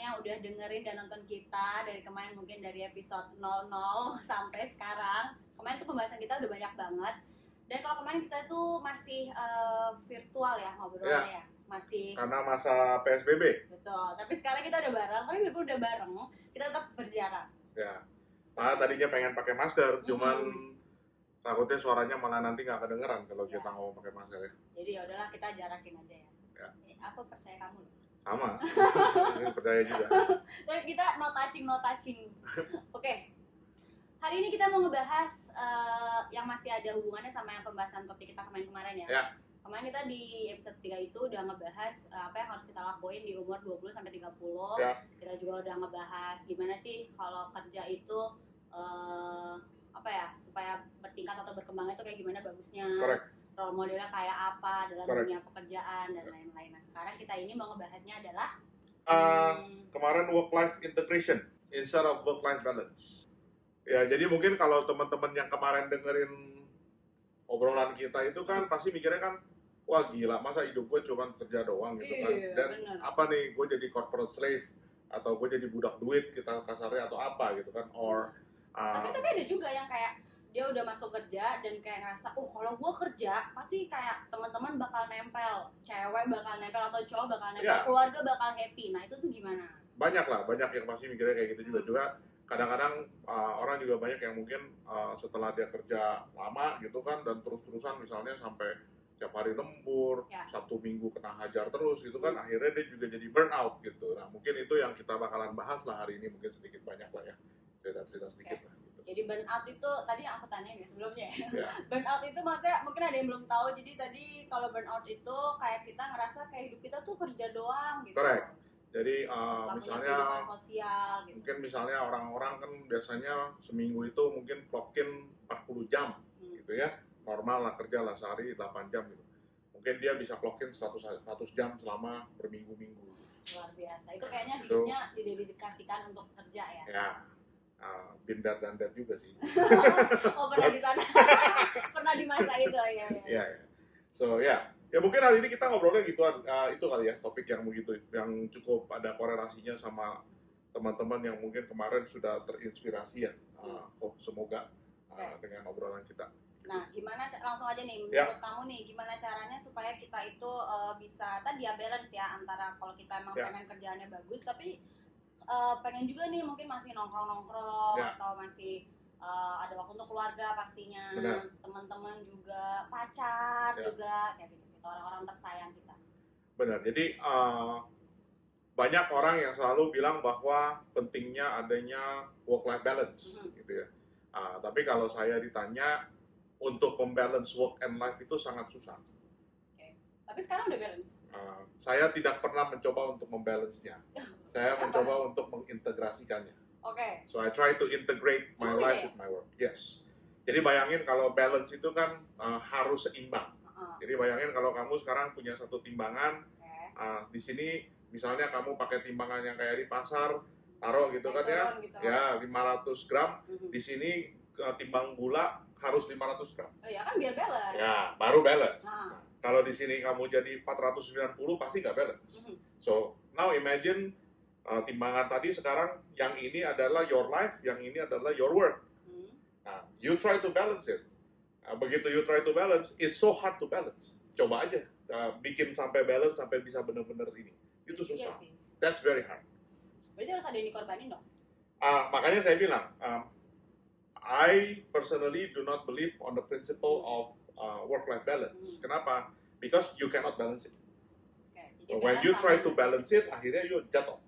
semuanya yang udah dengerin dan nonton kita dari kemarin mungkin dari episode 00 sampai sekarang. Kemarin tuh pembahasan kita udah banyak banget. Dan kalau kemarin kita tuh masih eh, virtual ya ngobrolnya ya. Masih karena masa PSBB. betul. Tapi sekarang kita udah bareng, tapi walaupun udah bareng, kita tetap berjarak. Ya. Malah tadinya pengen pakai masker, cuman Mm-mm. takutnya suaranya malah nanti nggak kedengeran kalau Ya. kita ngomong pakai masker ya. Jadi ya udahlah kita jarakin aja ya. Ya. Aku percaya kamu loh. Sama. Ini percaya juga. Tapi kita no touching, no touching. Oke. Hari ini kita mau ngebahas eh, yang masih ada hubungannya sama yang pembahasan topik kita kemarin-kemarin ya. Ya. Kemarin kita di episode 3 itu udah ngebahas eh, apa yang harus kita lakuin di umur 20 sampai 30. Ya. Kita juga udah ngebahas gimana sih kalau kerja itu eh, apa ya supaya bertingkat atau berkembangnya itu kayak gimana bagusnya. Correct. Role modelnya kayak apa dalam Correct. dunia pekerjaan dan lain-lain. Nah, sekarang kita ini mau ngebahasnya adalah Uh, hmm, kemarin work life integration instead of work life balance. Ya, jadi mungkin kalau teman-teman yang kemarin dengerin obrolan kita itu kan pasti mikirnya kan wah gila masa hidup gue cuma kerja doang gitu kan. Iya, Dan bener. apa nih gue jadi corporate slave atau gue jadi budak duit kita kasarnya atau apa gitu kan or uh, tapi tapi ada juga yang kayak dia udah masuk kerja dan kayak ngerasa oh kalau gue kerja pasti kayak teman-teman bakal nempel cewek bakal nempel atau cowok bakal nempel Iya. keluarga bakal happy. Nah itu tuh gimana? Banyak lah banyak yang pasti mikirnya kayak gitu juga. Hmm. juga kadang-kadang uh, orang juga banyak yang mungkin uh, setelah dia kerja lama gitu kan dan terus-terusan misalnya sampai tiap hari lembur Ya. sabtu minggu kena hajar terus gitu kan akhirnya dia juga jadi burnout gitu. Nah mungkin itu yang kita bakalan bahas lah hari ini. Mungkin sedikit banyak lah ya cerita-cerita sedikit lah gitu jadi burnout itu tadi yang aku tanyain ya sebelumnya ya. Ya. burnout itu maksudnya mungkin ada yang belum tahu jadi tadi kalau burnout itu kayak kita ngerasa kayak hidup kita tuh kerja doang gitu. Correct. jadi uh, misalnya sosial gitu. mungkin misalnya orang-orang kan biasanya seminggu itu mungkin clockin 40 jam Hmm. gitu ya. Normal lah kerja lah sehari 8 jam gitu. Mungkin dia bisa clockin 100, 100 jam selama berminggu-minggu. Luar biasa. Itu kayaknya Itu. hidupnya didedikasikan untuk kerja ya. Ya uh, bindar dan dat juga sih. Oh pernah di sana. Pernah di masa itu ya, ya. ya. Ya so ya. Ya mungkin hari ini kita ngobrolnya gituan. Uh, itu kali ya topik yang begitu yang cukup ada korelasinya sama teman-teman yang mungkin kemarin sudah terinspirasi ya. Uh, oh, semoga uh, dengan obrolan kita. Nah, gimana langsung aja nih menurut Ya. kamu nih gimana caranya supaya kita itu eh, bisa tadi ya balance ya antara kalau kita emang Ya. pengen kerjaannya bagus tapi eh, pengen juga nih mungkin masih nongkrong-nongkrong Ya. atau masih eh, ada waktu untuk keluarga pastinya, teman-teman juga, pacar Ya. juga kayak gitu, gitu orang-orang tersayang kita. Benar. Jadi uh, banyak orang yang selalu bilang bahwa pentingnya adanya work life balance Mhm. gitu ya. Uh, tapi kalau saya ditanya untuk membalance work and life itu sangat susah. Tapi sekarang udah balance. Uh, saya tidak pernah mencoba untuk membalance-nya. Saya Apa? mencoba untuk mengintegrasikannya. Oke. So I try to integrate my Oh, life with my work. Yes. Jadi bayangin kalau balance itu kan uh, harus seimbang. Heeh. Jadi bayangin kalau kamu sekarang punya satu timbangan Oke. Ah, di sini misalnya kamu pakai timbangan yang kayak di pasar taruh gitu kan ya gitu. ya 500 gram Mhm. di sini eh, timbang gula harus 500 gram Oh ya kan biar balance. ya baru balance Ah. Nah, kalau di sini kamu jadi 490 pasti nggak balance Mhm. so now imagine eh, timbangan tadi sekarang yang ini adalah your life yang ini adalah your work Hmm. nah you try to balance it Nah, begitu you try to balance it's so hard to balance coba aja eh, bikin sampai balance sampai bisa benar-benar ini itu Iya susah that's very hard Berarti harus ada yang dikorbanin dong. Ah, makanya saya bilang, um, I personally do not believe on the principle of uh, work-life balance. Hmm. Kenapa? Because you cannot balance it. Jadi When you try to balance it, akhirnya you jatuh.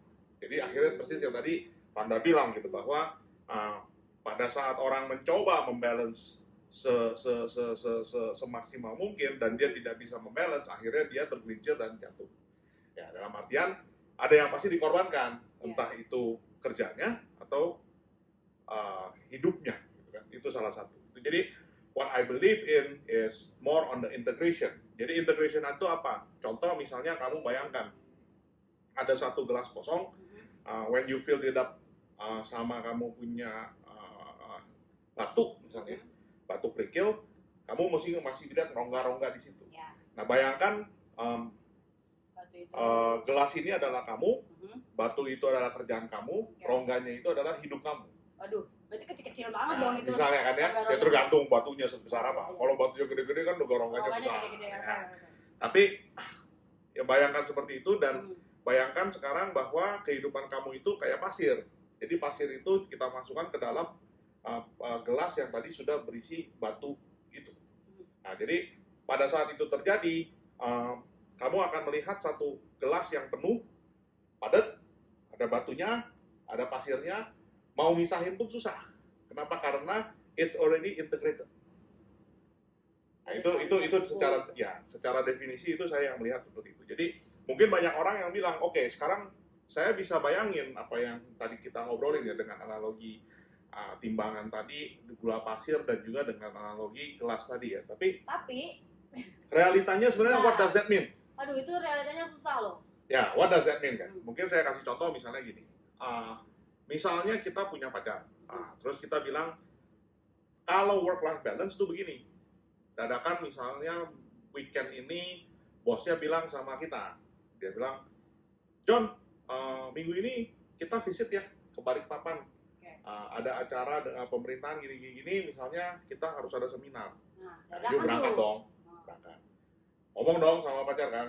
Jadi akhirnya persis yang tadi Panda bilang gitu bahwa uh, pada saat orang mencoba membalance se, se, se, se, se- semaksimal mungkin dan dia tidak bisa membalance, akhirnya dia tergelincir dan jatuh. Ya dalam artian ada yang pasti dikorbankan, Ya. entah itu kerjanya atau uh, hidupnya, gitu kan. Itu salah satu. Jadi what I believe in is more on the integration. Jadi integration itu apa? Contoh misalnya kamu bayangkan ada satu gelas kosong. Uh, when you it up uh, sama kamu punya uh, batu misalnya, batu kerikil, kamu mesti masih lihat rongga-rongga di situ. Ya. Nah bayangkan um, uh, gelas ini adalah kamu, Mhm. batu itu adalah kerjaan kamu, Oke. rongganya itu adalah hidup kamu. Aduh, berarti kecil-kecil banget Nah, dong itu. misalnya kan ya, ya tergantung batunya sebesar apa. Iya. Kalau batunya gede-gede kan juga rongganya besar. Ya. Tapi ya bayangkan seperti itu dan Hmm. Bayangkan sekarang bahwa kehidupan kamu itu kayak pasir. Jadi pasir itu kita masukkan ke dalam uh, uh, gelas yang tadi sudah berisi batu itu. Nah, jadi pada saat itu terjadi, uh, kamu akan melihat satu gelas yang penuh, padat, ada batunya, ada pasirnya, mau misahin pun susah. Kenapa? Karena it's already integrated. Nah, itu itu itu secara ya secara definisi itu saya yang melihat seperti itu. Jadi mungkin banyak orang yang bilang, oke sekarang saya bisa bayangin apa yang tadi kita ngobrolin ya dengan analogi uh, timbangan tadi gula pasir dan juga dengan analogi kelas tadi ya. Tapi Tapi, realitanya sebenarnya Nah. what does that mean? aduh itu realitanya susah loh. Ya, what does that mean kan? Hmm. Mungkin saya kasih contoh misalnya gini. Uh, misalnya kita punya pacar, Ah, terus kita bilang kalau work life balance tuh begini. Dadakan misalnya weekend ini bosnya bilang sama kita, dia bilang, John, uh, minggu ini kita visit ya ke Balikpapan. Oke. Uh, ada acara dengan pemerintahan gini-gini, misalnya kita harus ada seminar. Nah, Nah, yuk berangkat dong, Nah. berangkat. Ngomong dong sama pacar kan,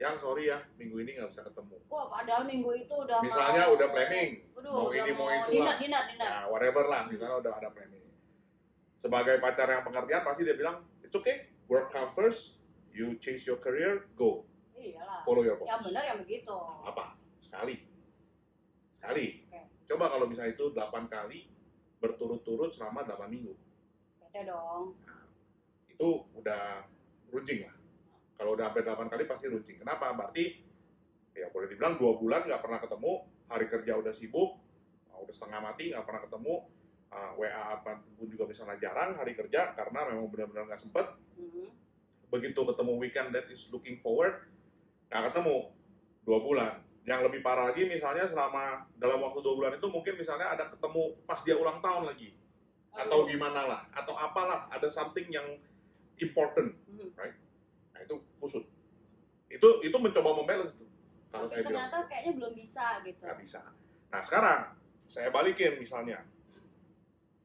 yang sorry ya, minggu ini nggak bisa ketemu. Wah, padahal minggu itu udah Misalnya mau, udah planning, Waduh, mau udah ini, mau itu dinner, lah. dinner, dinner. ya whatever lah, misalnya udah ada planning. Sebagai pacar yang pengertian pasti dia bilang, it's okay, work come first, you chase your career, go, Iyalah. follow your Yang purpose. benar yang begitu. Apa? Sekali. Sekali. Oke. Coba kalau bisa itu 8 kali berturut-turut selama 8 minggu. Bete dong. Itu udah runcing lah. Kalau udah sampai 8 kali pasti runcing. Kenapa? Berarti ya boleh dibilang dua bulan nggak pernah ketemu, hari kerja udah sibuk, uh, udah setengah mati nggak pernah ketemu, uh, WA pun juga misalnya jarang hari kerja karena memang benar-benar nggak sempet. Mhm. Begitu ketemu weekend that is looking forward, nggak ketemu. Dua bulan. Yang lebih parah lagi misalnya selama dalam waktu dua bulan itu mungkin misalnya ada ketemu pas dia ulang tahun lagi. Atau Aduh. gimana lah. Atau apalah. Ada something yang important. Mhm. nah itu kusut. Itu itu mencoba membalance tuh. Kalau Tapi saya bilang. ternyata kayaknya belum bisa gitu. nggak bisa. Nah sekarang saya balikin misalnya.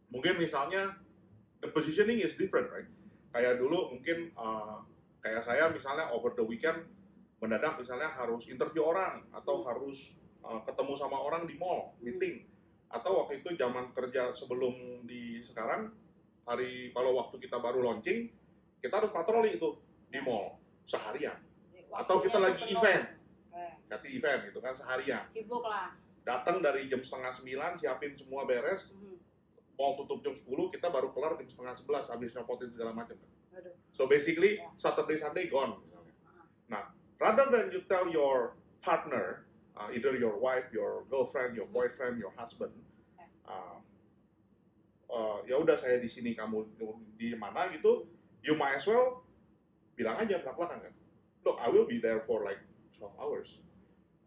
Mungkin misalnya the positioning is different right? Kayak dulu mungkin uh, kayak saya misalnya over the weekend mendadak misalnya harus interview orang atau harus uh, ketemu sama orang di mall meeting atau waktu itu zaman kerja sebelum di sekarang hari kalau waktu kita baru launching kita harus patroli itu di mall seharian Atau kita lagi event. Ganti event gitu kan seharian Sibuk lah. datang dari jam setengah sembilan siapin semua beres Mhm. mau tutup jam 10 kita baru kelar jam setengah sebelas habis nyopotin segala macam Aduh. so basically Ya. Saturday Sunday gone rather than you tell your partner uh, either your wife your girlfriend your boyfriend your husband uh, uh, ya udah saya di sini kamu di mana gitu you might as well bilang aja belak belakan kan look I will be there for like 12 hours.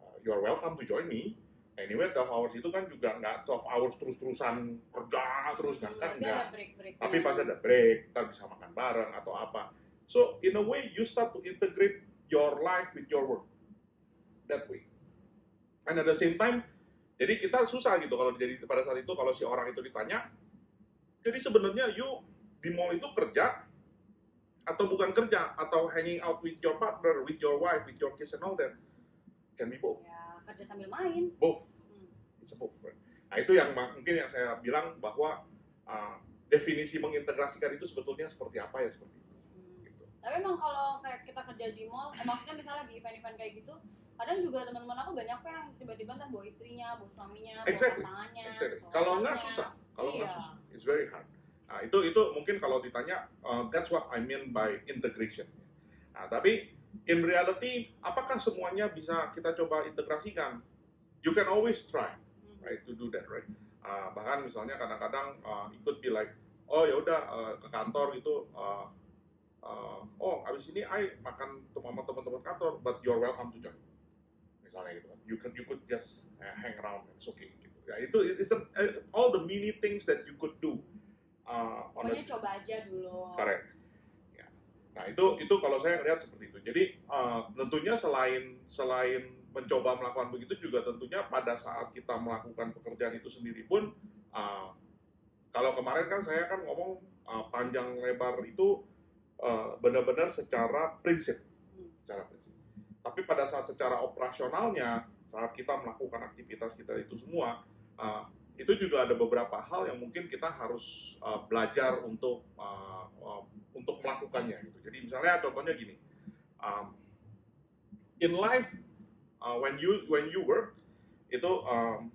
Uh, you are welcome to join me. Anyway 12 hours itu kan juga nggak 12 hours terus-terusan kerja terus kan kan enggak tapi pasti ada break, kita bisa makan bareng atau apa. So in a way you start to integrate your life with your work that way. And at the same time, jadi kita susah gitu kalau jadi pada saat itu kalau si orang itu ditanya, jadi sebenarnya you di mall itu kerja atau bukan kerja atau hanging out with your partner, with your wife, with your kids and all that can be both. Ya, kerja sambil main. Both. Hmm. It's a both. right? Nah itu yang mungkin yang saya bilang bahwa uh, definisi mengintegrasikan itu sebetulnya seperti apa ya seperti itu. Tapi emang kalau kayak kita kerja di mall, eh, maksudnya misalnya di event-event kayak gitu, kadang juga teman-teman aku banyak kok yang tiba-tiba ntar bawa istrinya, bawa suaminya, bawa Exactly. pasangannya. Exactly. bawa Kalau nggak susah, kalau nggak Iya. susah, it's very hard. Nah itu itu mungkin kalau ditanya, uh, that's what I mean by integration. Nah tapi in reality, apakah semuanya bisa kita coba integrasikan? You can always try, Hmm. right, to do that, right? Uh, bahkan misalnya kadang-kadang uh, it could be like, oh ya udah uh, ke kantor gitu, uh, uh, oh abis ini I makan sama teman-teman kantor, but you're welcome to join. Misalnya gitu kan, you could you could just uh, hang around, it's okay. Gitu. Ya itu it's a- uh, all the mini things that you could do uh, on a Pokoknya coba aja dulu. correct. Ya. Nah itu itu kalau saya lihat seperti itu. Jadi uh, tentunya selain selain mencoba melakukan begitu juga tentunya pada saat kita melakukan pekerjaan itu sendiri pun uh, kalau kemarin kan saya kan ngomong uh, panjang lebar itu uh, benar-benar secara prinsip, secara prinsip. Tapi pada saat secara operasionalnya saat kita melakukan aktivitas kita itu semua uh, itu juga ada beberapa hal yang mungkin kita harus uh, belajar untuk uh, uh, untuk melakukannya gitu. Jadi misalnya contohnya gini, um, in life uh, when you when you work itu um,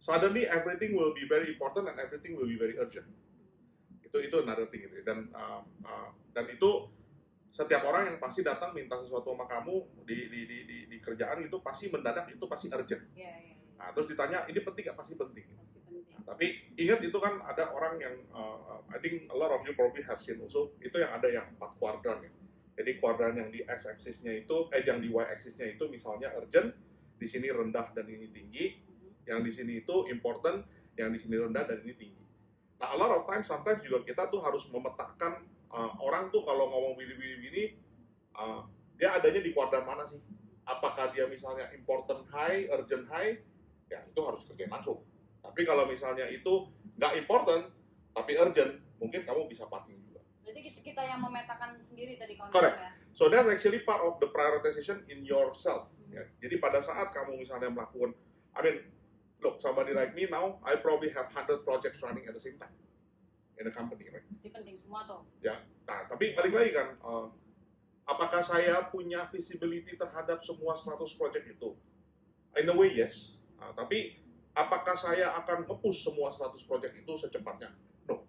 suddenly everything will be very important and everything will be very urgent. Itu itu another thing gitu. Dan uh, uh, dan itu setiap orang yang pasti datang minta sesuatu sama kamu di di di di, di kerjaan itu pasti mendadak itu pasti urgent. Iya, iya, iya. Nah, terus ditanya ini penting nggak pasti penting. Pasti penting. Nah, tapi ingat itu kan ada orang yang uh, I think a lot of you probably have seen also itu yang ada yang empat kuadran ya. Jadi kuadran yang di x axisnya itu eh yang di y axisnya itu misalnya urgent, di sini rendah dan ini tinggi, Mhm. yang di sini itu important, yang di sini rendah dan ini tinggi. Nah, a lot of times sometimes juga kita tuh harus memetakan uh, orang tuh kalau ngomong begini-begini uh, dia adanya di kuadran mana sih? Apakah dia misalnya important high, urgent high? Ya, itu harus kerjain langsung. Tapi kalau misalnya itu nggak important tapi urgent, mungkin kamu bisa parking juga. Berarti kita- yang memetakan sendiri tadi konsepnya. Correct. So that's actually part of the prioritization in yourself. Mhm. Ya, jadi pada saat kamu misalnya melakukan, I mean, look, somebody like me now, I probably have 100 projects running at the same time in the company, right? Itu penting semua tuh. Nah, tapi balik lagi kan, uh, apakah saya punya visibility terhadap semua 100 project itu? In a way, yes. Nah, tapi apakah saya akan nge-push semua 100 project itu secepatnya? No.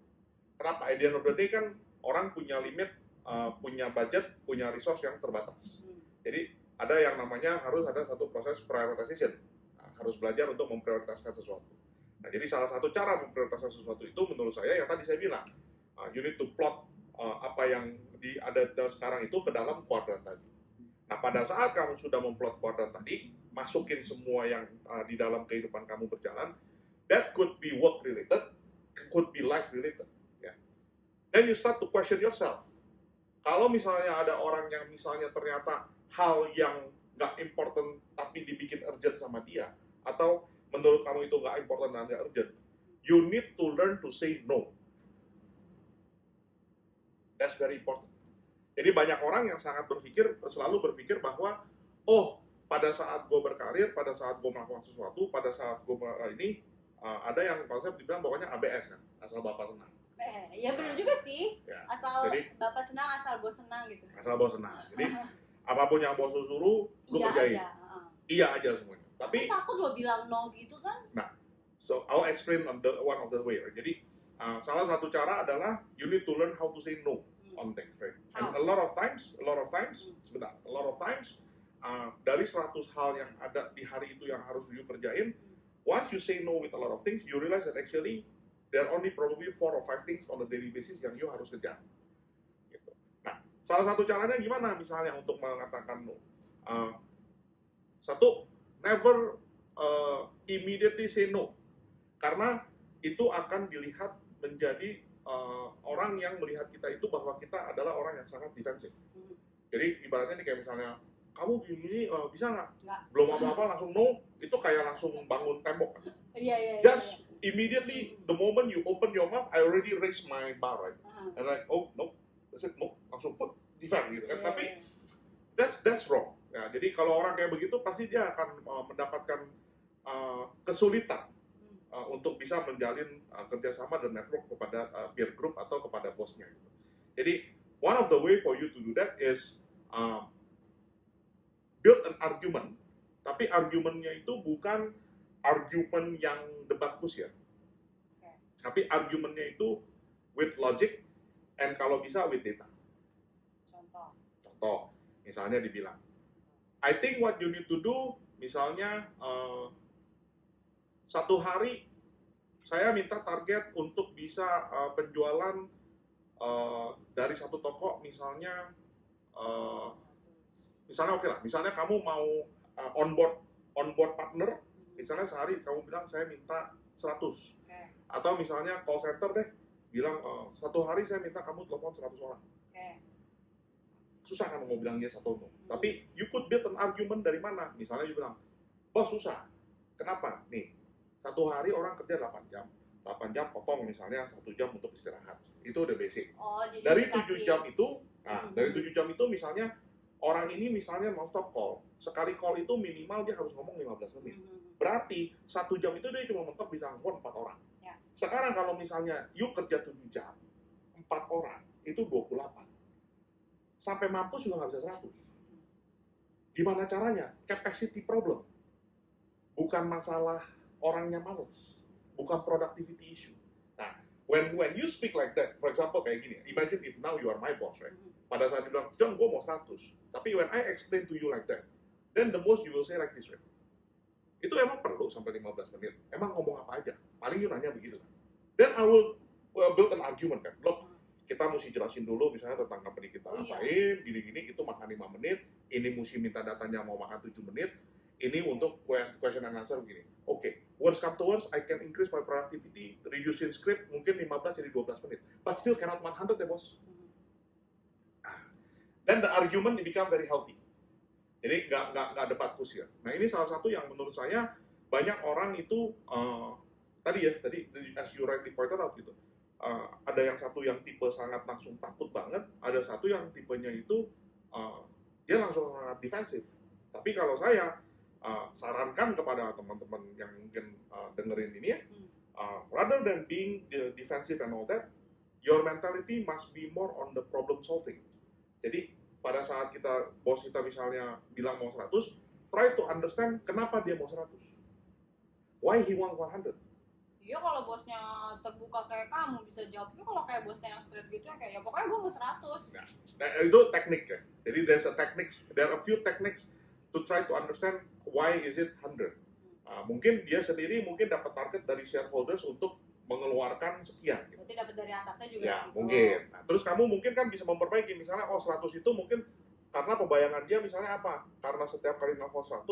Kenapa? At the end of the day kan orang punya limit, uh, punya budget, punya resource yang terbatas. Hmm. Jadi ada yang namanya harus ada satu proses prioritization. Harus belajar untuk memprioritaskan sesuatu. Nah, jadi salah satu cara memprioritaskan sesuatu itu menurut saya yang tadi saya bilang, uh, you need to plot uh, apa yang di ada sekarang itu ke dalam kuadran tadi. Nah, pada saat kamu sudah memplot kuadran tadi, masukin semua yang uh, di dalam kehidupan kamu berjalan, that could be work related, could be life related. Ya. Then you start to question yourself. Kalau misalnya ada orang yang misalnya ternyata hal yang nggak important tapi dibikin urgent sama dia, atau menurut kamu itu nggak important dan nggak urgent, you need to learn to say no. That's very important. Jadi banyak orang yang sangat berpikir, selalu berpikir bahwa, oh pada saat gue berkarir, pada saat gue melakukan sesuatu, pada saat gue ini, uh, ada yang konsep dibilang pokoknya ABS kan, asal bapak senang. Eh, ya benar juga sih. Ya. Asal Jadi- bapak senang, asal bos senang gitu. Asal bos senang. Jadi apa pun yang bos suruh, lu Iya kerjain. aja. Iya aja semuanya. Tapi Tapi takut lo bilang no gitu kan? So I'll explain on the one of the way. Right? Jadi uh, salah satu cara adalah you need to learn how to say no Hmm. on things. Right? And How? a lot of times, a lot of times, Hmm. sebentar, a lot of times uh, dari 100 hal yang ada di hari itu yang harus you kerjain, once you say no with a lot of things, you realize that actually there are only probably four or five things on a daily basis yang you harus kerjakan. Gitu. Nah, salah satu caranya gimana misalnya untuk mengatakan no? Uh, satu, never uh, immediately say no karena itu akan dilihat menjadi uh, orang yang melihat kita itu bahwa kita adalah orang yang sangat defensif. Hmm. Jadi ibaratnya nih kayak misalnya kamu gini uh, bisa nggak? Belum apa-apa langsung no, itu kayak langsung bangun tembok. kan. Iya iya. iya, Just immediately the moment you open your mouth, I already raise my bar right, iya. Heeh. and like oh no, that's it no, langsung put defend gitu kan. Iya, Tapi iya. that's that's wrong. Ya, jadi kalau orang kayak begitu pasti dia akan uh, mendapatkan uh, kesulitan uh, untuk bisa menjalin uh, kerjasama dan network kepada uh, peer group atau kepada bosnya. Gitu. Jadi one of the way for you to do that is uh, build an argument, tapi argumennya itu bukan argumen yang debat kusir, Oke. tapi argumennya itu with logic and kalau bisa with data. Contoh. Contoh, misalnya dibilang, I think what you need to do, misalnya uh, satu hari saya minta target untuk bisa uh, penjualan uh, dari satu toko, misalnya, uh, misalnya oke lah, misalnya kamu mau uh, onboard onboard partner, misalnya sehari kamu bilang saya minta 100 Oke. atau misalnya call center deh bilang uh, satu hari saya minta kamu telepon 100 orang. Oke. Susah kan mau bilang yes atau no. Tapi you could build an argument dari mana? Misalnya you bilang, bos susah. Kenapa? Nih, satu hari orang kerja 8 jam. 8 jam potong misalnya satu jam untuk istirahat. Itu udah basic. Oh, jadi Dari dikasih- 7 jam itu, nah Mhm. dari 7 jam itu misalnya orang ini misalnya non-stop call. Sekali call itu minimal dia harus ngomong 15 menit. Mhm. Berarti satu jam itu dia cuma mentok bisa ngomong 4 orang. Ya. Sekarang kalau misalnya you kerja 7 jam, 4 orang, itu 28. Sampai mampus juga nggak bisa 100. Gimana caranya? Capacity problem. Bukan masalah orangnya males. Bukan productivity issue. Nah, when when you speak like that, for example kayak gini, imagine if now you are my boss, right? Mhm. Pada saat dia bilang, John, gue mau 100. Tapi when I explain to you like that, then the most you will say like this, right? Itu emang perlu sampai 15 menit. Emang ngomong apa aja? Paling you nanya begitu kan. Then I will uh, build an argument kan. Look, kita mesti jelasin dulu misalnya tentang company kita Oh, iya. apain, gini-gini, itu makan 5 menit, ini mesti minta datanya mau makan 7 menit, ini untuk que- question and answer begini. Oke, worst come to worst, I can increase my productivity, reducing script mungkin 15 jadi 12 menit. But still cannot 100 ya bos. Mhm. Then the argument become very healthy. Jadi nggak nggak nggak debat kusir. Nah ini salah satu yang menurut saya banyak orang itu uh, tadi ya tadi as you rightly pointed out gitu. Uh, ada yang satu yang tipe sangat langsung takut banget, ada satu yang tipenya itu uh, dia langsung sangat defensif. Tapi kalau saya uh, sarankan kepada teman-teman yang mungkin uh, dengerin ini ya, uh, rather than being uh, defensive and all that, your mentality must be more on the problem solving. Jadi pada saat kita bos kita misalnya bilang mau 100, try to understand kenapa dia mau 100. Why he want 100? Iya kalau bosnya terbuka kayak kamu bisa jawab. Tapi kalau kayak bosnya yang straight gitu ya kayak ya pokoknya gue mau 100. Nah, itu teknik ya. Jadi there's a techniques, there are a few techniques to try to understand why is it 100. Ah, mungkin dia sendiri mungkin dapat target dari shareholders untuk mengeluarkan sekian. gitu. Berarti dapat dari atasnya juga Ya, mungkin. Nah, terus kamu mungkin kan bisa memperbaiki misalnya oh 100 itu mungkin karena pembayangan dia misalnya apa? Karena setiap kali nelfon 100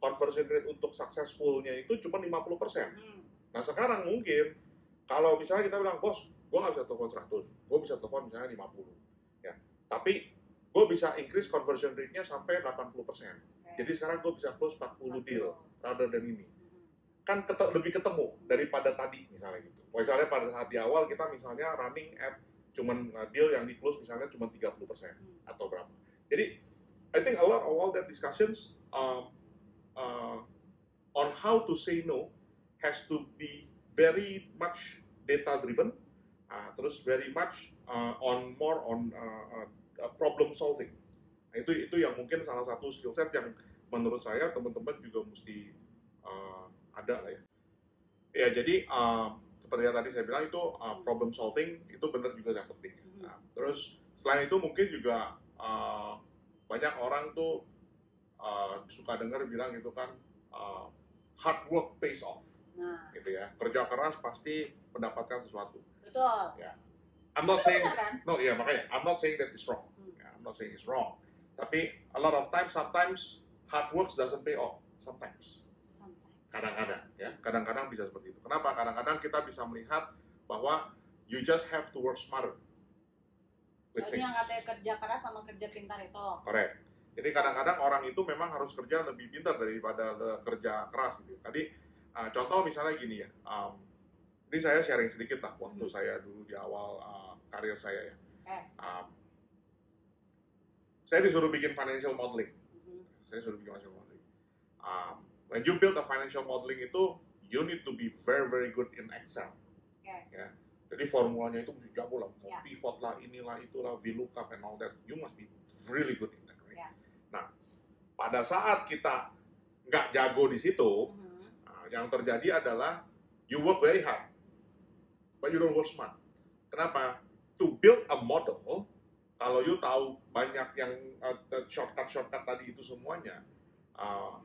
conversion rate untuk successful-nya itu cuma 50%. Hmm. Nah sekarang mungkin kalau misalnya kita bilang bos, gue nggak bisa telepon 100, gue bisa telepon misalnya 50, ya. Tapi gue bisa increase conversion rate-nya sampai 80%. Oke. Jadi sekarang gue bisa close 40 deal rather than ini. Kan lebih ketemu daripada tadi misalnya gitu. Misalnya pada saat di awal kita misalnya running at cuman uh, deal yang di close misalnya cuma 30% Hmm. atau berapa. Jadi I think a lot of all that discussions um, uh, on how to say no has to be very much data driven, uh, terus very much uh, on more on uh, uh, problem solving. Nah, itu itu yang mungkin salah satu skill set yang menurut saya teman-teman juga mesti uh, ada lah ya. Ya jadi uh, seperti yang tadi saya bilang itu uh, problem solving itu benar juga yang penting. Mhm. Nah, terus selain itu mungkin juga uh, banyak orang tuh uh, suka dengar bilang itu kan uh, hard work pays off Nah, gitu ya. Kerja keras pasti mendapatkan sesuatu. Betul. I'm not saying benar kan? no iya makanya I'm not saying that it's wrong. Hmm. Ya, I'm not saying it's wrong. Tapi a lot of times sometimes hard work doesn't pay off. Sometimes. Kadang-kadang ya. Kadang-kadang bisa seperti itu. Kenapa? Kadang-kadang kita bisa melihat bahwa you just have to work smarter. Soalnya yang katanya kerja keras sama kerja pintar itu. Correct. Jadi kadang-kadang orang itu memang harus kerja lebih pintar daripada kerja keras gitu. Tadi uh, contoh misalnya gini ya. um, ini saya sharing sedikit lah waktu Mhm. saya dulu di awal uh, karir saya ya. Eh. Um, saya disuruh bikin financial modeling. Mhm. Saya disuruh bikin financial modeling. Um, when you build a financial modeling itu, you need to be very very good in Excel. Oke. Ya. Jadi formulanya itu mesti jago lah, mau Ya. pivot lah, inilah itulah, VLOOKUP and all that. You must be really good in that. Right? Ya. Nah, pada saat kita nggak jago di situ, Mhm. nah, yang terjadi adalah you work very hard, but you don't work smart. Kenapa? To build a model, kalau you tahu banyak yang uh, shortcut-shortcut tadi itu semuanya, uh,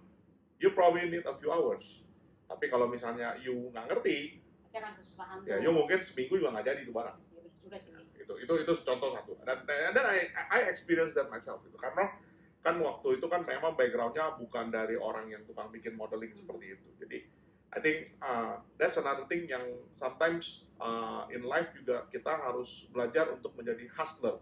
you probably need a few hours. Tapi kalau misalnya you nggak ngerti, ya you mungkin seminggu juga nggak jadi itu barang. Ya, betul juga sih. itu itu itu contoh satu dan dan I, I experience that myself itu karena kan waktu itu kan memang backgroundnya bukan dari orang yang tukang bikin modeling seperti itu jadi I think uh, that's another thing yang sometimes uh, in life juga kita harus belajar untuk menjadi hustler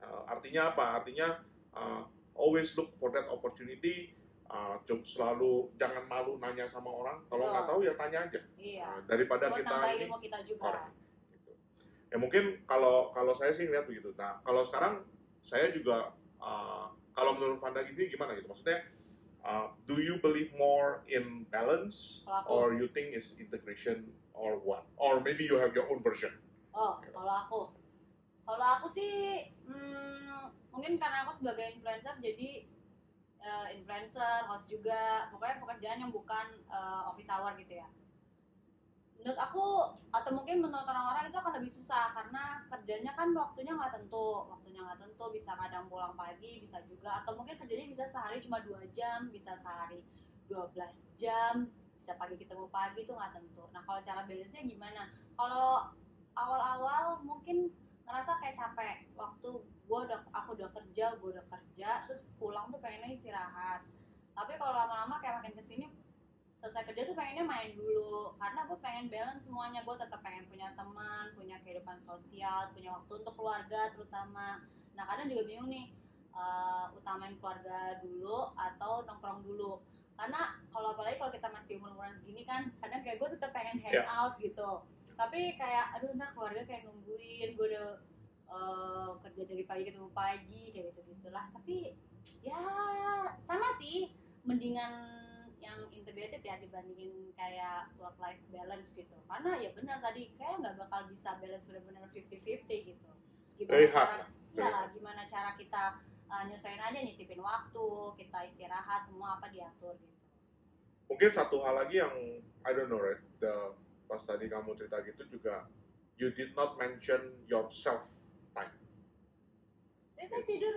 Uh, artinya apa? Artinya uh, always look for that opportunity. Uh, selalu jangan malu nanya sama orang. Kalau nggak tahu ya tanya aja. Iya. Uh, daripada Buat kita ini ilmu kita juga. Correct. gitu. Ya mungkin kalau kalau saya sih ngeliat begitu. Nah kalau sekarang saya juga uh, kalau menurut Vanda gini gimana gitu? Maksudnya uh, do you believe more in balance aku, or you think is integration or what? Or maybe you have your own version. oh, kalau aku, kalau aku sih, hmm, mungkin karena aku sebagai influencer jadi eh, influencer, host juga, pokoknya pekerjaan yang bukan eh, office hour gitu ya. Menurut aku atau mungkin menurut orang-orang itu akan lebih susah karena kerjanya kan waktunya nggak tentu, waktunya nggak tentu bisa kadang pulang pagi, bisa juga atau mungkin kerjanya bisa sehari cuma dua jam, bisa sehari 12 jam, bisa pagi ketemu pagi itu nggak tentu. Nah kalau cara balance-nya gimana? Kalau awal-awal mungkin ngerasa kayak capek waktu gue udah aku udah kerja gue udah kerja terus pulang tuh pengennya istirahat tapi kalau lama-lama kayak makin ke sini selesai kerja tuh pengennya main dulu. Karena gue pengen balance semuanya. Gue tetap pengen punya teman punya kehidupan sosial punya waktu untuk keluarga terutama. Nah kadang juga bingung nih eh, utamain keluarga dulu atau nongkrong dulu. Karena kalau apalagi kalau kita masih umur-umuran segini kan kadang kayak gue tetap pengen hang Ya. out gitu. Tapi kayak aduh ntar keluarga kayak nungguin. Gue udah eh, kerja dari pagi ketemu pagi kayak gitu gitulah tapi ya sama sih. Mendingan yang integrated ya dibandingin kayak work life balance gitu karena ya benar tadi kayak nggak bakal bisa balance benar-benar 50-50 gitu gimana Very hard cara. Very ya gimana cara kita uh, nyesuaiin aja nyisipin waktu kita istirahat semua apa diatur gitu Mungkin satu hal lagi yang I don't know right, the, pas tadi kamu cerita gitu juga you did not mention yourself time. kita Yes. tidur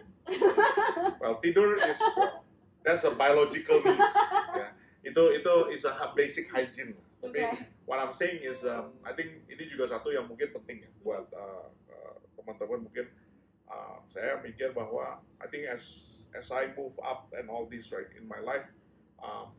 Well, tidur is uh, that's a biological needs. ya. Itu itu is a basic hygiene. Tapi Oke. what I'm saying is um, I think ini juga satu yang mungkin penting ya buat uh, uh, teman-teman mungkin uh, saya mikir bahwa I think as as I move up and all this right in my life um,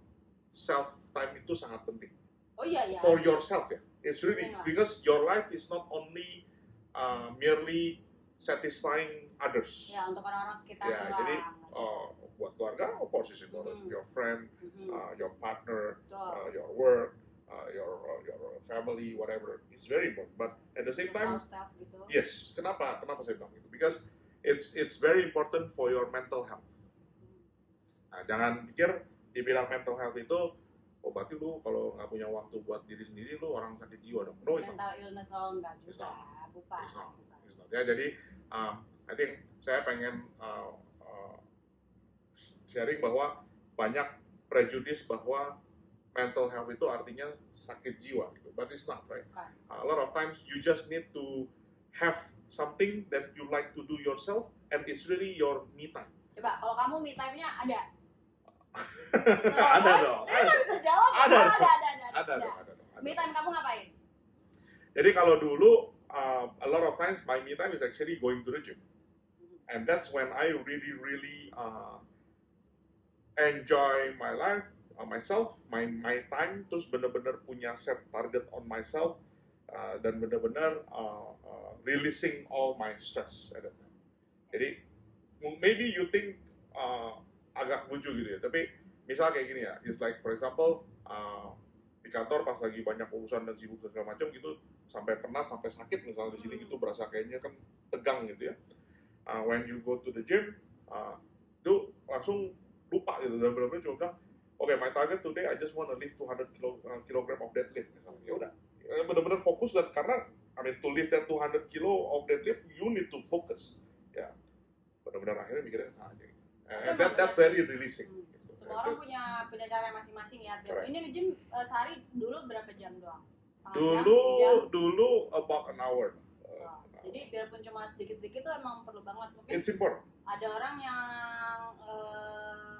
self time itu sangat penting oh iya ya for yourself ya it's really Iya. because your life is not only uh, merely satisfying others ya untuk orang-orang sekitar Ya, jadi, uh, buat keluarga of course is important Mhm. your friend Mhm, uh, your partner uh, your work, uh, your uh, your family, whatever, is very important. But at the same time, gitu yes. Kenapa? Kenapa saya bilang itu? Because it's it's very important for your mental health. Nah, jangan pikir dibilang mental health itu, oh berarti lu kalau nggak punya waktu buat diri sendiri lu orang sakit jiwa dong. No, it's not. mental illness oh enggak It's juga bukan It's not. It's not. Ya, jadi um, I think saya pengen uh, sharing bahwa banyak prejudice bahwa mental health itu artinya sakit jiwa gitu. But it's not right. Bukan. A lot of times you just need to have something that you like to do yourself and it's really your me time. coba kalau kamu me time-nya ada ada dong. Eh, nggak bisa jawab Ada ada ada ada, Ada dong, ada dong. ada me time kamu ngapain Jadi kalau dulu uh, a lot of times my me time is actually going to the gym. and that's when I really really uh, enjoy my life, uh, myself, my my time, terus bener-bener punya set target on myself uh, dan bener-bener uh, uh, releasing all my stress at that time. Jadi maybe you think uh, agak lucu gitu ya, tapi misal kayak gini ya, it's like for example uh, di kantor pas lagi banyak urusan dan sibuk segala macam gitu sampai penat sampai sakit misalnya di sini Hmm. gitu berasa kayaknya kan tegang gitu ya uh, when you go to the gym, uh, itu langsung lupa gitu dan benar-benar cuma bilang, oke my target today I just want to lift 200 kilo, uh, kilogram of deadlift misalnya. Ya udah, Ya, benar-benar fokus dan karena I mean to lift that 200 kilo of deadlift you need to focus. Ya, benar-benar akhirnya mikirnya ke sana aja. gitu. And that, that very releasing. Hmm. Gitu. semua orang punya punya cara masing-masing ya Correct. ini nge-gym eh, sehari dulu berapa jam doang Setengah dulu jam, dulu about an hour. Uh, Oh, jadi biarpun cuma sedikit-sedikit tuh emang perlu banget mungkin it's important. ada orang yang eh,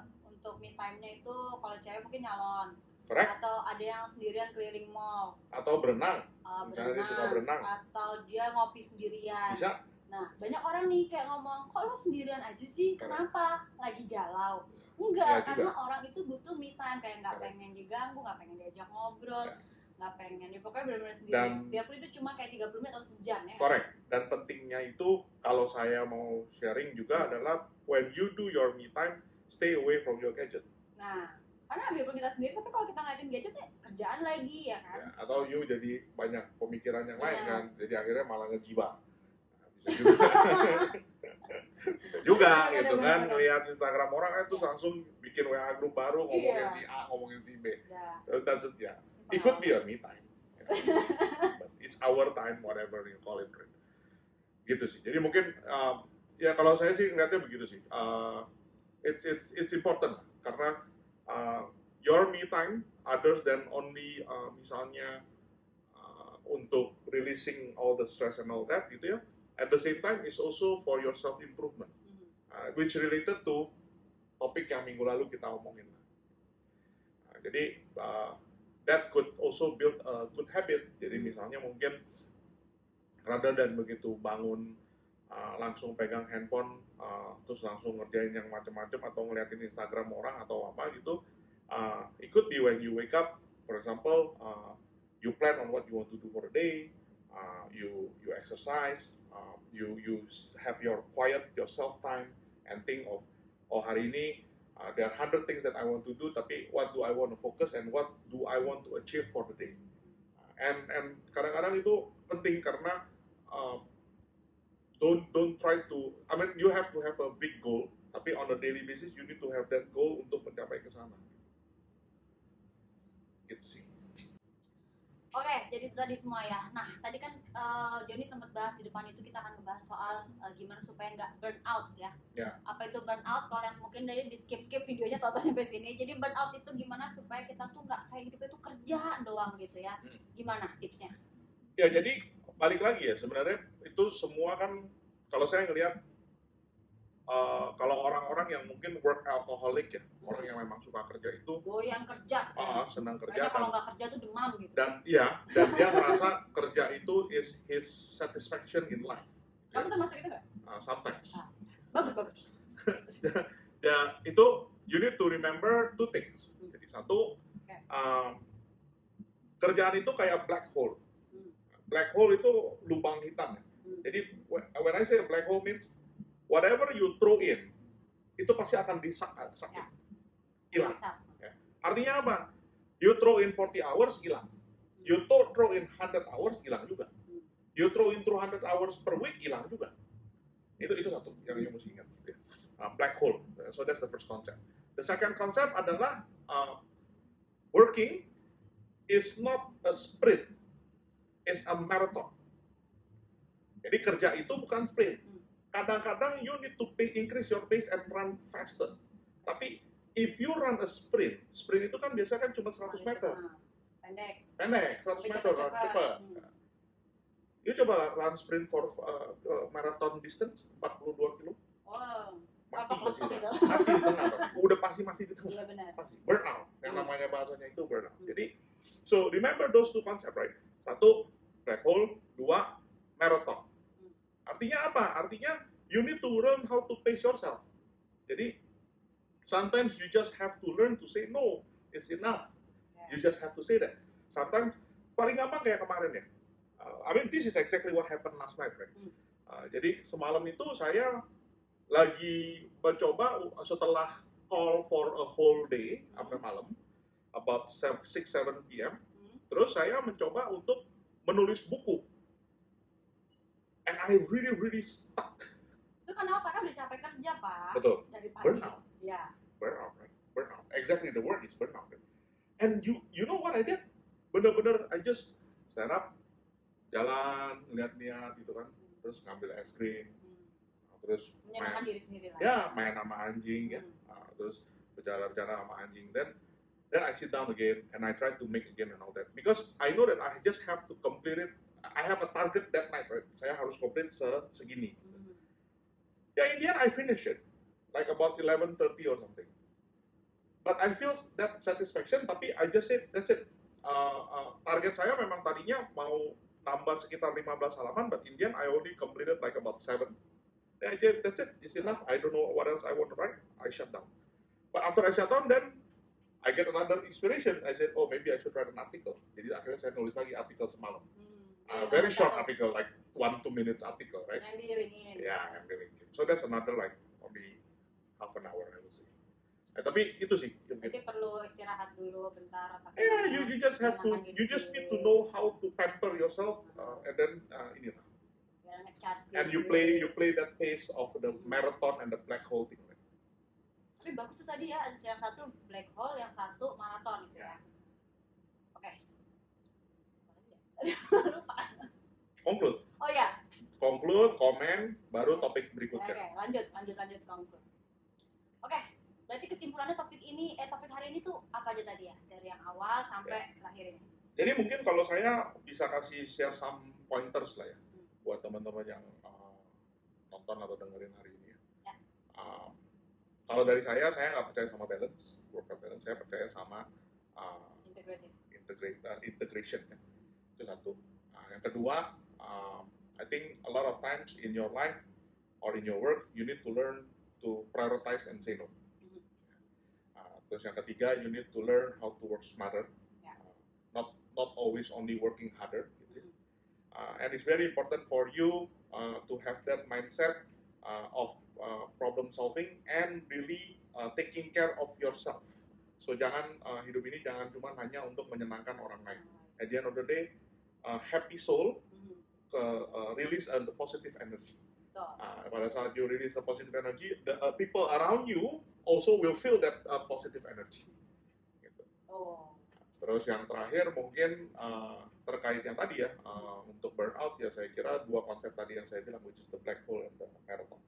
untuk me time-nya itu kalau cewek mungkin nyalon Correct? atau ada yang sendirian keliling mall Atau berenang eh, Misalnya dia suka berenang. atau dia ngopi sendirian bisa. nah banyak orang nih kayak ngomong kok lo sendirian aja sih Correct. kenapa lagi galau Ya, enggak juga. karena orang itu butuh me time kayak nggak pengen diganggu nggak pengen diajak ngobrol Ya. nggak pengen ya pokoknya benar-benar sendiri Dan- biarpun itu cuma kayak 30 menit atau sejam ya Correct. Dan pentingnya itu kalau saya mau sharing juga adalah when you do your me time, stay away from your gadget. nah karena biarpun kita sendiri tapi kalau kita ngeliatin gadget ya kerjaan lagi ya kan Ya, atau you jadi banyak pemikiran yang lain Benar. kan, jadi akhirnya malah ngegibah. Nah, bisa juga. bisa juga Benar, gitu kan, ngelihat Instagram orang eh terus langsung bikin WA grup baru ngomongin Iya. si A, ngomongin si B. ya That's it, ya. It could be your me time. But it's our time, whatever you call it. right? Gitu sih. Jadi mungkin um, ya kalau saya sih ngeliatnya begitu sih. Uh, it's it's it's important karena uh, your me time others than only uh, misalnya uh, untuk releasing all the stress and all that gitu ya. At the same time is also for your self improvement, Hmm. uh, which related to topik yang minggu lalu kita omongin. Nah, jadi uh, that could also build a good habit. Jadi misalnya mungkin rather than begitu bangun uh, langsung pegang handphone uh, terus langsung ngerjain yang macam-macam atau ngeliatin Instagram orang atau apa gitu, uh, it could be when you wake up, for example, uh, you plan on what you want to do for the day, uh, you you exercise, uh, you you have your quiet, your self time, and think of oh hari ini uh, there are hundred things that I want to do, tapi what do I want to focus and what do I want to achieve for the day? And and kadang-kadang itu penting karena uh, don't don't try to, I mean you have to have a big goal, tapi on a daily basis you need to have that goal untuk mencapai ke sana. Gitu sih. Oke, jadi itu tadi semua ya. Nah, tadi kan eh, Joni sempat bahas di depan itu kita akan ngebahas soal eh, gimana supaya nggak burn out ya. Ya. Apa itu burn out? Kalau yang mungkin dari di skip skip videonya atau sampai sini. Jadi burn out itu gimana supaya kita tuh nggak kayak hidup itu kerja doang gitu ya. Hmm. Gimana tipsnya? Ya jadi balik lagi ya sebenarnya itu semua kan kalau saya ngelihat uh, kalau orang-orang yang mungkin work alcoholic ya orang yang memang suka kerja itu Doyan kerja. uh, senang kerja Kayaknya kalau nggak kerja tuh demam gitu. dan iya dan dia merasa kerja itu is his satisfaction in life Kamu termasuk itu nggak? Uh, sometimes Ah. Bagus bagus. ya itu you need to remember two things Hmm. jadi satu Oke. um, kerjaan itu kayak black hole Hmm. Black hole itu lubang hitam ya Hmm. Jadi when I say black hole means whatever you throw in itu pasti akan disak sakit. Ya. Hilang. Bisa. Artinya apa? You throw in 40 hours hilang. You throw, throw in 100 hours hilang juga. You throw in 200 hours per week hilang juga. Itu itu satu yang you mesti ingat. ya. Uh, black hole. So that's the first concept. The second concept adalah uh, working is not a sprint, it's a marathon. Jadi kerja itu bukan sprint. Kadang-kadang you need to pay, increase your pace and run faster. Tapi if you run a sprint, sprint itu kan biasanya kan cuma 100 meter, Nah, Pendek. pendek, 100 Tapi meter, cepet-cepet. cepat. Hmm. You coba run sprint for uh, uh, marathon distance 42 kilo, Wow. mati Apa pasti. Mati di tengah. Udah pasti mati di tengah. Iya benar. Pasti. Burnout. Yang Hmm. namanya bahasanya itu burnout. Hmm. Jadi, so remember those two concept, right? Satu, black hole. Dua, marathon. Hmm. Artinya apa? Artinya you need to learn how to pace yourself. Jadi, sometimes you just have to learn to say no. It's enough. You just have to say that. Sometimes, paling gampang kayak kemarin ya. Uh, I mean, this is exactly what happened last night, right? Hmm. Uh, jadi semalam itu saya lagi mencoba setelah call for a whole day sampai malam, about 6-7 p.m. Terus saya mencoba untuk menulis buku. And I really, really stuck. Itu karena apa? Karena udah capek kerja, Pak. Betul. Dari pagi. Burnout. Ya. burnout, right? Burnout. Exactly the word is burnout. right? And you you know what I did? Bener-bener I just stand up, jalan, lihat-lihat gitu kan, terus ngambil es krim, Hmm. terus Menyenangkan main, diri sendiri lah. ya main sama anjing ya, Hmm. Ah, terus bicara-bicara sama anjing. Then then I sit down again and I try to make again and all that because I know that I just have to complete it. I have a target that night, right? Saya harus complete se segini. Hmm. Yeah, in the end I finish it, like about 11:30 or something. But I feel that satisfaction, tapi I just said that's it. Uh, uh, target saya memang tadinya mau nambah sekitar 15 halaman, but in the end I only completed like about seven. Then I said, that's it, it's enough. I don't know what else I want to write. I shut down. But after I shut down, then I get another inspiration. I said, oh maybe I should write an article. Jadi akhirnya saya nulis lagi artikel semalam. Hmm. Uh, Iya, very short article, like one two minutes article, right? Yang dilingin. Yeah, I'm really So that's another like maybe half an hour I would say. Eh, tapi itu sih Berarti gitu. perlu istirahat dulu bentar. Yeah, you, you just have to you just need to know how to pamper yourself uh, and then uh, ini lah. Biar nge-charge diri And you play you play that pace of the marathon and the black hole thing. right? Tapi bagus tuh tadi ya, ada yang satu black hole, yang satu maraton gitu ya. Oke. Lupa. Conclude, Oh ya, conclude, komen, baru topik oke, berikutnya. lanjut, lanjut, lanjut conclude. Oke, berarti kesimpulannya topik ini, eh topik hari ini tuh apa aja tadi ya? Dari yang awal sampai terakhir ini. Jadi mungkin kalau saya bisa kasih share some pointers lah ya buat teman-teman yang uh, nonton atau dengerin hari ini. ya. Ya. Um, kalau dari saya, saya nggak percaya sama balance, work life balance. Saya percaya sama uh, Integrated. integrate uh, integration ya. Itu satu. Nah, yang kedua, um, I think a lot of times in your life or in your work, you need to learn to prioritize and say no. Mhm. Uh, terus yang ketiga, you need to learn how to work smarter, Ya. Uh, not not always only working harder. Gitu. ya. Mhm. Uh, and it's very important for you uh, to have that mindset uh, of uh, problem solving and really uh, taking care of yourself. So jangan uh, hidup ini jangan cuma hanya untuk menyenangkan orang lain. At the end of the day, uh, happy soul Mhm. ke uh, release a positive energy. Uh, pada saat you release a positive energy, the uh, people around you also will feel that uh, positive energy. Gitu. Oh. Terus yang terakhir mungkin uh, terkait yang tadi ya uh, untuk burnout ya saya kira dua konsep tadi yang saya bilang which is the black hole and the marathon.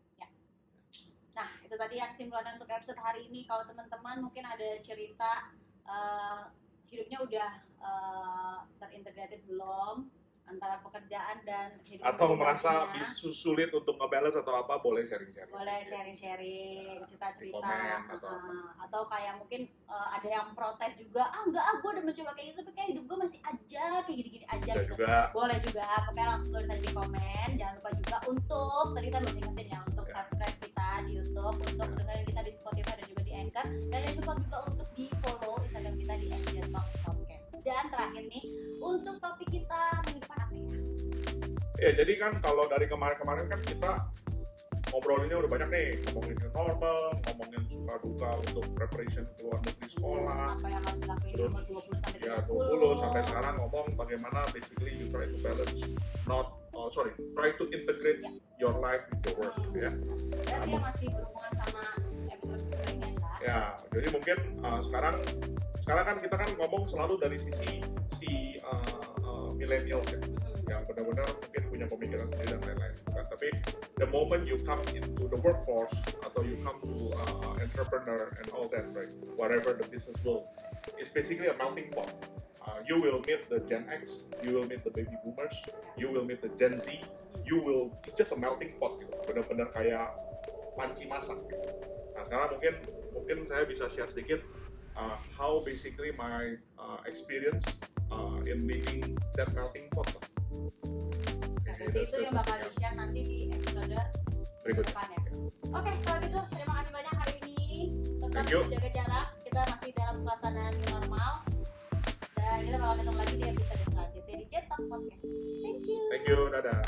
Itu tadi yang kesimpulannya untuk episode hari ini. Kalau teman-teman mungkin ada cerita eh, hidupnya udah eh, terintegrated belum antara pekerjaan dan hidup Atau merasa pribadinya. bis- sulit untuk ngebalance atau apa boleh sharing-sharing. boleh sharing-sharing cerita-cerita. Komen atau uh, atau kayak mungkin uh, ada yang protes juga ah enggak ah gue udah mencoba kayak gitu tapi kayak hidup gue masih aja kayak gini-gini aja Bisa gitu. juga. Boleh juga pokoknya langsung tulis aja di komen. Jangan lupa juga untuk tadi kita belum ingetin ya untuk Ya. subscribe kita di YouTube untuk dengerin kita di Spotify dan juga di Anchor. Dan jangan lupa juga untuk di follow Instagram kita di @talk podcast dan terakhir nih untuk topik kita minggu depan apa ya? Ya jadi kan kalau dari kemarin-kemarin kan kita ngobrolinnya udah banyak nih ngomongin normal, ngomongin suka duka untuk preparation ke luar negeri sekolah, apa yang harus dilakuin di Terus, umur 20 sampai 30 ya 20 sampai sekarang ngomong bagaimana basically you try to balance not oh sorry try to integrate Ya. your life with your work gitu ya. Dan dia masih berhubungan sama episode sebelumnya? Ya jadi mungkin uh, sekarang sekarang kan kita kan ngomong selalu dari sisi si uh, uh, millennials ya Hmm. yang benar-benar mungkin punya pemikiran sendiri dan lain-lain kan tapi the moment you come into the workforce atau you come to uh, entrepreneur and all that right whatever the business world it's basically a melting pot uh, you will meet the Gen X you will meet the baby boomers you will meet the Gen Z you will it's just a melting pot gitu benar-benar kayak panci masak gitu. nah sekarang mungkin mungkin saya bisa share sedikit uh, how basically my uh, experience uh, in making that melting pot. Nah, nanti itu yang bakal di share nanti di episode berikutnya. Ya. Oke, okay, kalau gitu terima kasih banyak hari ini. Tetap jaga jarak. Kita masih dalam suasana normal. Dan kita bakal ketemu lagi di episode selanjutnya di Jetok Podcast. Thank you. Thank you. Dadah.